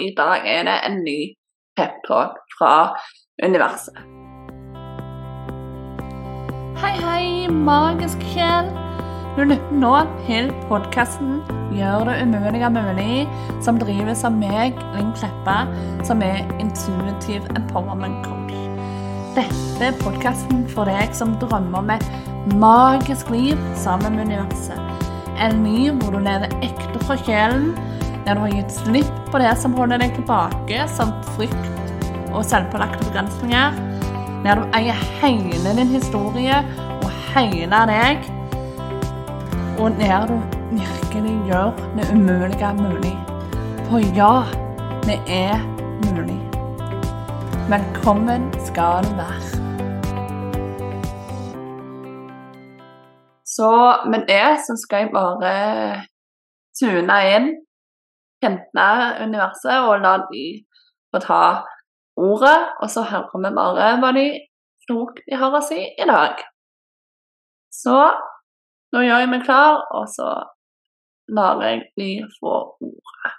i dag er det en ny peptalk fra universet. Hei, hei, magisk sjel. Du lytter nå til podkasten 'Gjør det umulige mulig', som drives av meg, Linn Kleppa, som er intuitiv empowerment coach. Dette er podkasten for deg som drømmer om et magisk liv sammen med universet. En ny hvor du lever ekte fra sjelen, der du har gitt slipp på det som holder deg tilbake, som frykt og selvpålagte begrensninger. Der du eier hele din historie og hele deg og der du virkelig gjør det umulige mulig. For ja, det er mulig. Velkommen skal du være. Så med det så skal jeg bare tune inn, kjenne universet og la de få ta ordet. Og så hører vi bare hva de klokt de har å si i dag. Så nå gjør jeg meg klar, og så lar jeg de få ordet.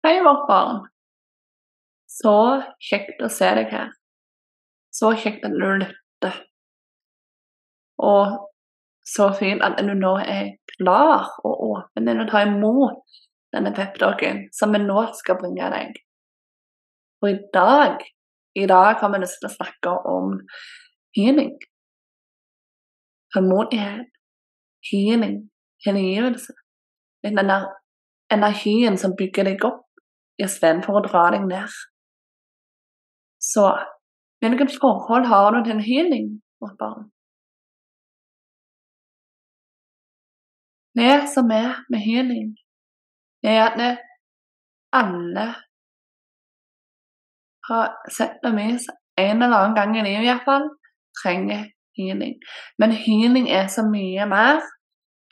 Hei, vårt barn. Så kjekt å se deg her. Så kjekt at du lytter. Og så fint at du nå er klar og åpen til å ta imot denne peptalken som vi nå skal bringe deg. Og i dag, i dag har vi lyst til å snakke om healing. Tålmodighet, healing, hengivelse. Den der energien som bygger deg opp istedenfor å dra deg ned. Så hvilket forhold har du til en healing, mot barn? Det som er med healing, er at alle har sett det vist en eller annen gang i livet iallfall, trenger healing. Men healing er så mye mer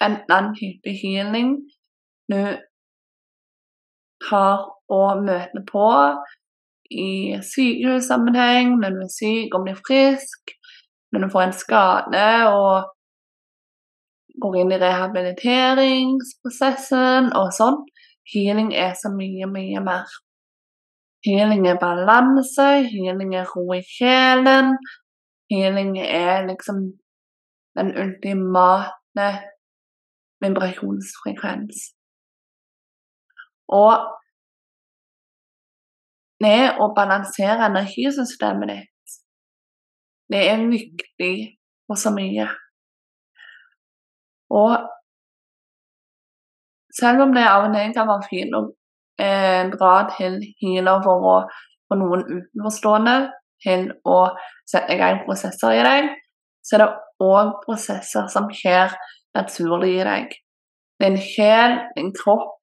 enn den type healing du har å møte på i sykehussammenheng, når du er syk om du er frisk, når du får en skade og går inn i rehabiliteringsprosessen og sånn. Healing er så mye, mye mer. Healing er balanse, healing er ro i sjelen. Healing er liksom den ultimate vibrasjonsfrekvens. Og det å balansere energisystemet ditt, det er viktig for så mye. Og selv om det av og til kan være fint å dra til healer for å få noen utenforstående til å sette i gang prosesser i deg, så er det òg prosesser som skjer naturlig i deg. Din sjel, din kropp,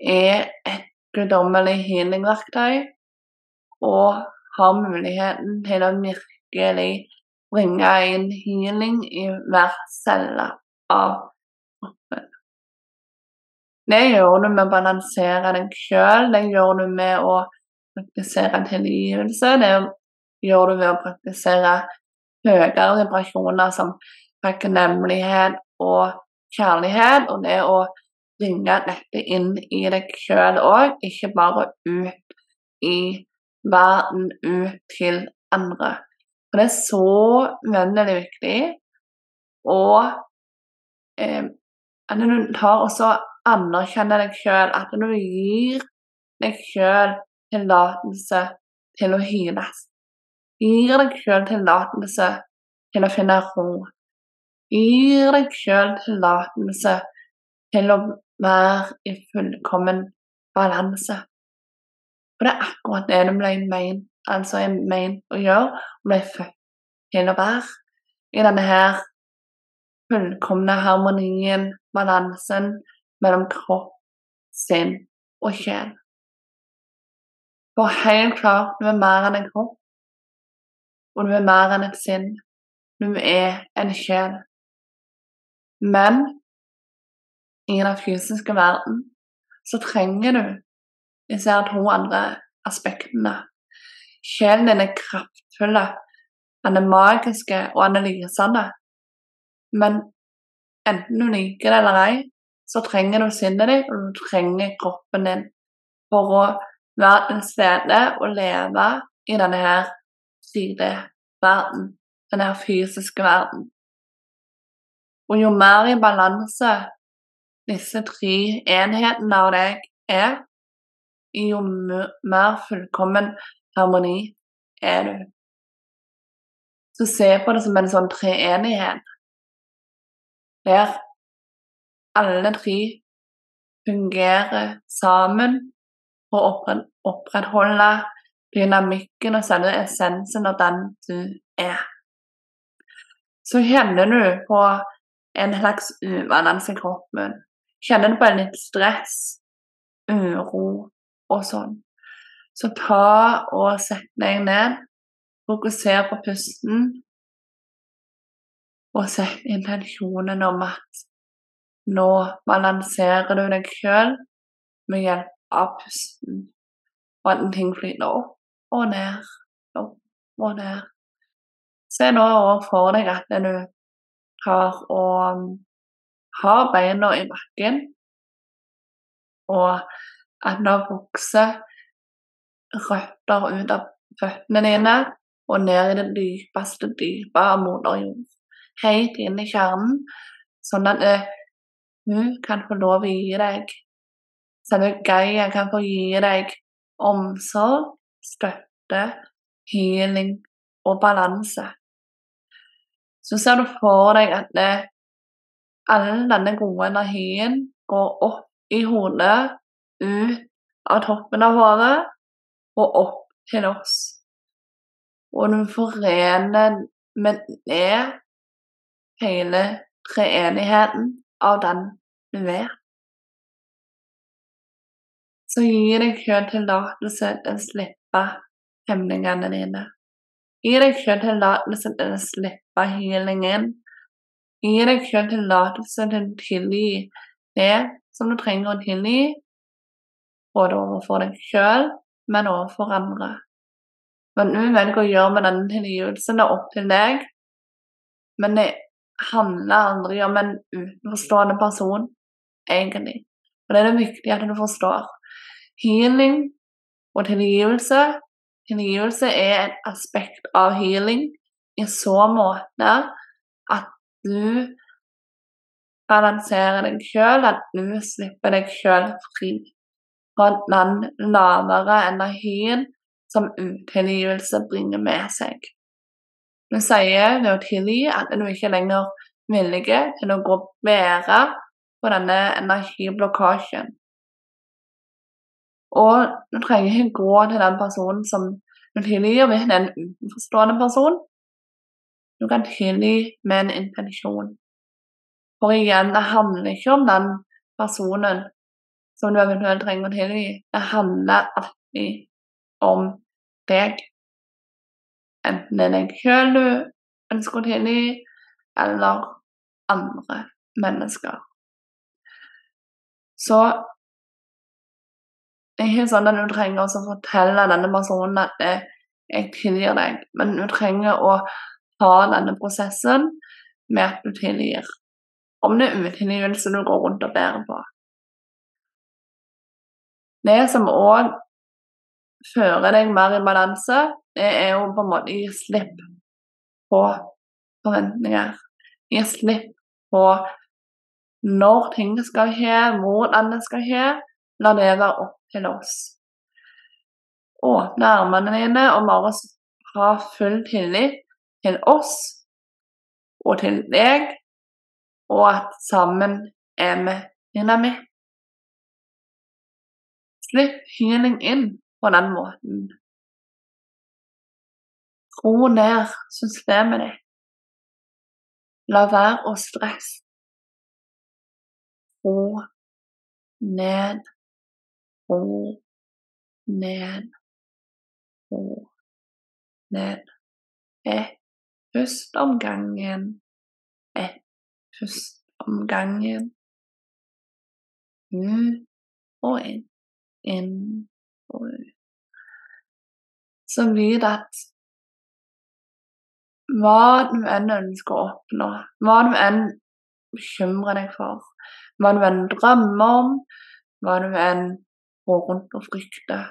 er et guddommelig healingverktøy og har muligheten til å virkelig bringe inn healing i hver celle av kroppen. Det gjør du med å balansere deg sjøl, det gjør du med å praktisere tilgivelse. Det gjør du ved å praktisere høyere vibrasjoner som takknemlighet og kjærlighet. Og det å bringe dette inn i deg sjøl òg, ikke bare ut i verden, ut til andre. For det er så uendelig viktig. Og eh, at du tar også anerkjenne deg sjøl, at du gir deg sjøl tillatelse til å hyles. Gir deg sjøl tillatelse til å finne ro. Gir deg sjøl tillatelse til å være i fullkommen balanse. Og det er akkurat det du ble ment, altså ment å gjøre, og ble født til å være. I denne her fullkomne harmonien, balansen, mellom kropp, sinn og sjel. For helt klart, du er mer enn en kropp, og du er mer enn et sinn. Du er en sjel. Men i den fysiske verden så trenger du disse to andre aspektene. Sjelen din er kraftfull, den er magiske og analysende. Men enten du liker det eller ei, så trenger du sinnet ditt, og du trenger kroppen din for å være til stede og leve i denne her fire verden, denne her fysiske verden. Og jo mer i balanse disse tre enhetene av deg er, jo mer fullkommen harmoni er du. Så se på det som en sånn treenighet, der alle tre fungerer sammen for å opprettholde dynamikken og selve essensen av den du er. Så kjenner du på en slags ubalanse i kroppen. Kjenner du på en litt stress, uro og sånn. Så ta og sett deg ned Fokuser på pusten, og sett intensjonen om at nå balanserer du deg sjøl med hjelp av pusten, og at ting flyter opp og ned, opp og ned. Se nå for deg at du tar og har beina i bakken, og at nå vokser røtter ut av føttene dine og ned i det dypeste dype av moder jord. Helt inn i kjernen, sånn at uh, hun kan få lov å gi deg Selve Gaia kan få gi deg omsorg, støtte, healing og balanse. Så ser du for deg at det, eh, all denne gode energien går opp i hodet, ut av toppen av håret og opp til oss og du forener med det hele treenigheten av den du er. Så gi deg sjøl tillatelse til å slippe hemningene dine. Gi deg sjøl tillatelse til å slippe healingen. Gi deg sjøl tillatelse til å tilgi det som du trenger å tilgi, både overfor deg sjøl, men overfor andre. Hva du velger å gjøre med denne tilgivelsen, er opp til deg. Men det handler aldri om en utenforstående person, egentlig. Og det er det viktig at du forstår. Healing og tilgivelse Tilgivelse er et aspekt av healing i så måte at du balanserer deg sjøl, at du slipper deg sjøl fri fra den lavere energien som utilgivelse bringer med seg. Vi sier ved å tilgi at du ikke lenger er villig til å gå bedre på denne energiblokkasjen. Og du trenger ikke gå til den personen som du tilgir, hvis det er en utenforstående person. Du kan tilgi med en intensjon. For igjen, det handler ikke om den personen som du eventuelt trenger å tilgi. Det handler alltid om deg. Enten det er deg sjøl du ønsker å tilgi, eller andre mennesker. Så det er ikke sånn at du trenger å fortelle denne personen at 'jeg tilgir deg', men du trenger å ha denne prosessen med at du tilgir. Om det er utilgivelse du går rundt og bærer på. Det som òg fører deg mer i balanse, det er jo på en måte gi slipp på forventninger. Gi slipp på når ting skal skje, hvordan det skal skje. La det være opp til oss. Åpne armene dine og bare ha full tillit til oss og til deg, og at sammen er vi dynamitt. Slipp healing inn på den måten. Ro ned systemet ditt. La være å stresse. Ro ned, ro ned, ro ned. Ett pust om gangen, ett pust om gangen. Ut og inn, inn og ut. Så vit at hva du enn ønsker å oppnå, hva du enn bekymrer deg for, hva du enn drømmer om, hva du enn går rundt og frykter,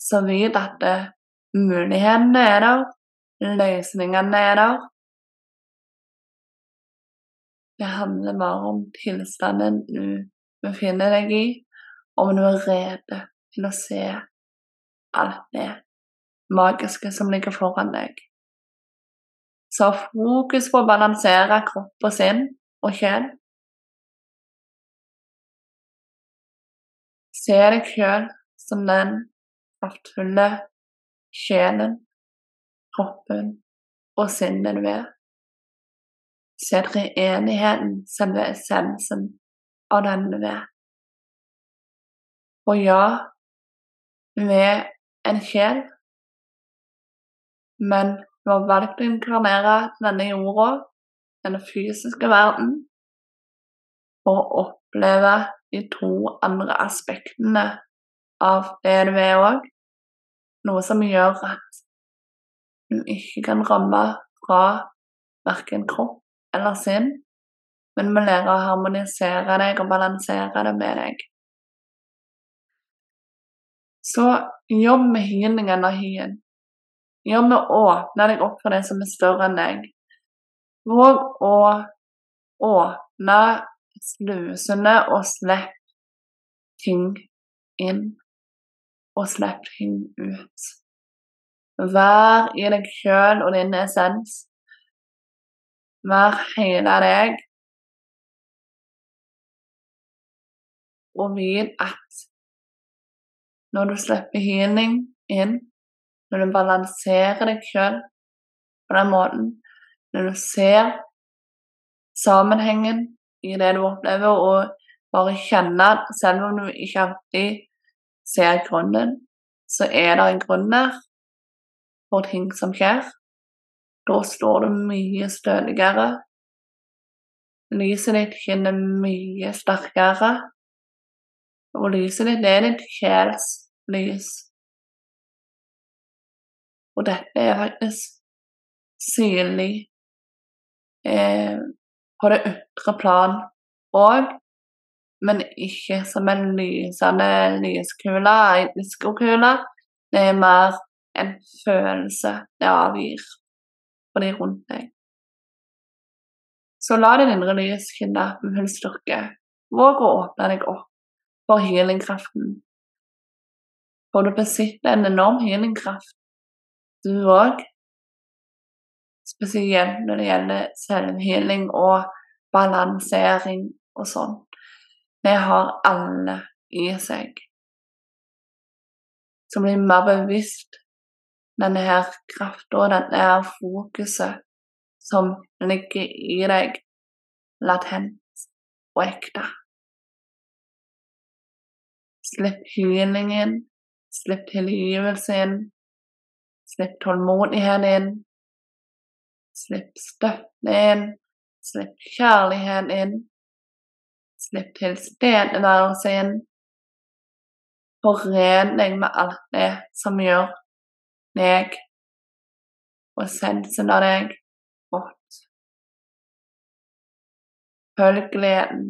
så vit at det, mulighetene er der, løsningene er der. Det handler bare om tilstanden du befinner deg i, om du er rede til å se alt det magiske som ligger foran deg. Så fokus på å balansere kropp og sinn og sjel. Se deg sjøl som den kraftfulle sjelen, kroppen og sinnet du er. Se treenigheten, selve essensen av den du er. Og ja, vi er en sjel, men vi har valgt å inkarnere denne jorda, denne fysiske verden, og oppleve de to andre aspektene av det du er òg. Noe som gjør at du ikke kan ramme fra verken kropp eller sinn, men vi lærer å harmonisere deg og balansere det med deg. Så jobb med hyningen av hyen. Jobb med å åpne deg opp for det som er større enn deg. Våg å åpne slusene og slipp ting inn og slipp ting ut. Vær i deg sjøl og din essens. Vær hele deg. Og vit at når du slipper healing inn, når du balanserer deg sjøl på den måten, når du ser sammenhengen i det du opplever, og bare kjenner, selv om du ikke alltid ser grunnen, så er det en grunn der for ting som skjer. Da står du mye stødigere. Lyset ditt skinner mye sterkere. Og lyset ditt er ditt sjels lys. Og dette er faktisk synlig eh, på det ytre plan òg men ikke som en lysende lyskule, ei diskokule. Det er mer en følelse det avgir for de rundt deg. Så la din indre lys skinne med full styrke. Våg å åpne deg opp for healingkraften. For du besitter en enorm healingkraft, du òg. Spesielt når det gjelder selvhealing og balansering og sånn. Det har alle i seg. Så blir mer bevisst denne her krafta og denne her fokuset som ligger i deg, latent og ekte. Slipp healingen, slipp tilgivelsen, slipp tålmodigheten slipp støtten slipp kjærligheten inn. Slipp tilstedeværelse inn. Foren deg med alt det som gjør deg og essensen av deg godt. Følg gleden.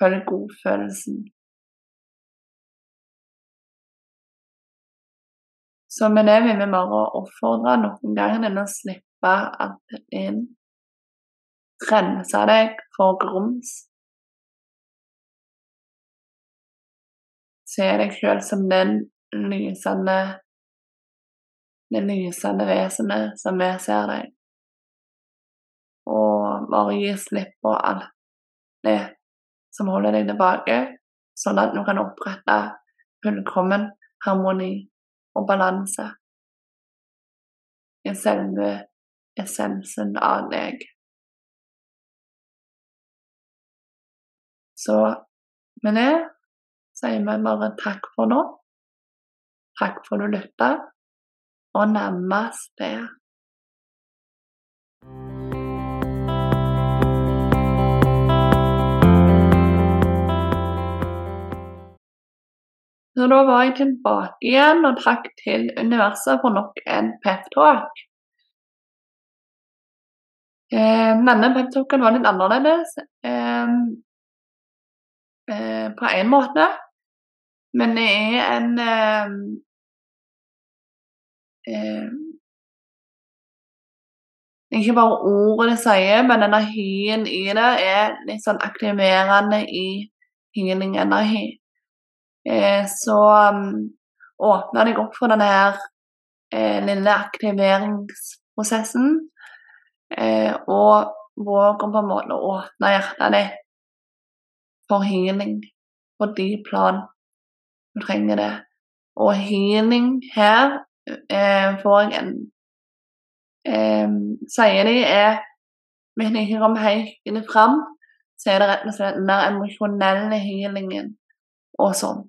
Følg godfølelsen. Så med det vil vi bare oppfordre noen ganger til å slippe alt inn. Rense deg for grums. Se deg sjøl som den lysende det lysende vesenet som vi ser deg. Og bare gi slipp på alt det som holder deg tilbake, sånn at du kan opprette fullkommen harmoni og balanse i selve essensen av deg. Så med det sier vi bare takk for nå. Takk for at du lytta, og namaste. Så da var jeg tilbake igjen, og trakk til universet for nok en peptalk. Eh, denne peptalken var litt annerledes eh, eh, på én måte, men det er en eh, Ikke bare ordet det sier, men energien i det er litt sånn aktiverende i healing-energi. Eh, så um, åpna jeg opp for denne her lille aktiveringsprosessen. Eh, og våg å på en måte å åpne hjertet ditt for healing på de plan du trenger det. Og healing her eh, får jeg en eh, Sier de er Hvis jeg ikke kommer helt fram, så er det rett og slett den der emosjonelle healingen og sånn.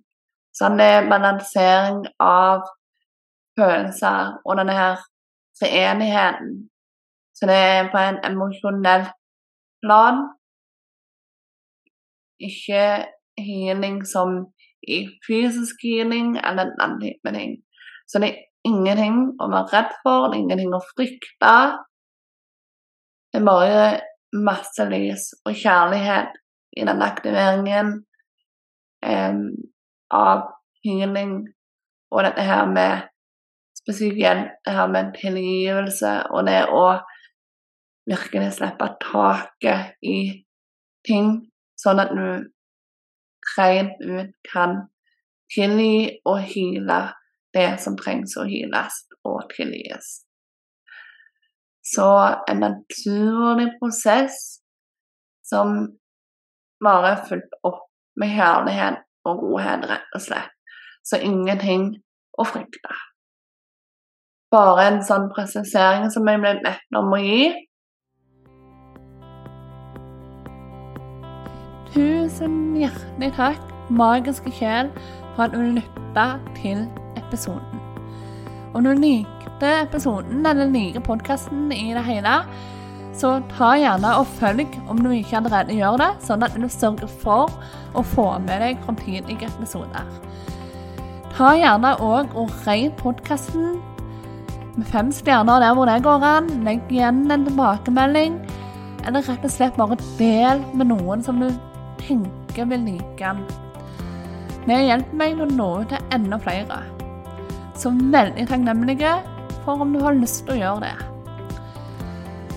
Så det er balansering av følelser og denne her treenigheten så det er på en emosjonell plan. Ikke healing som i fysisk healing eller en annen type ting. Så det er ingenting å være redd for, det er ingenting å frykte. Det er bare masse lys og kjærlighet i den aktiveringen um, av healing og dette her med Spesielt det her med tilgivelse og det å virkelig slippe taket i ting, sånn at du rent ut kan tilgi og hyle det som trengs å hyles og tilgis. Så en naturlig prosess som bare er fulgt opp med kjærlighet og godhet, rett og slett. Så ingenting å frykte. Bare en sånn presisering som jeg ble bedt om å gi, Tusen hjertelig takk, magiske sjel, for at du lytta til episoden. Om du likte episoden eller liker podkasten i det hele, så ta gjerne og følg om du ikke allerede gjør det, sånn at du sørger for å få med deg framtidige episoder. Ta gjerne òg og rate podkasten med fem stjerner der hvor det går an. Legg igjen en tilbakemelding, eller rett og slett bare del med noen som du tenker vil like den. Det hjelper meg å nå ut til enda flere. Så veldig takknemlige for om du har lyst til å gjøre det.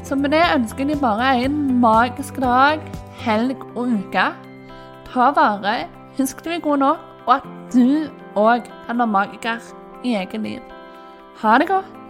Så med det ønsker jeg bare en magisk dag, helg og uke. Ta vare, husk du er god nok, og at du òg kan være magiker i eget liv. Ha det godt.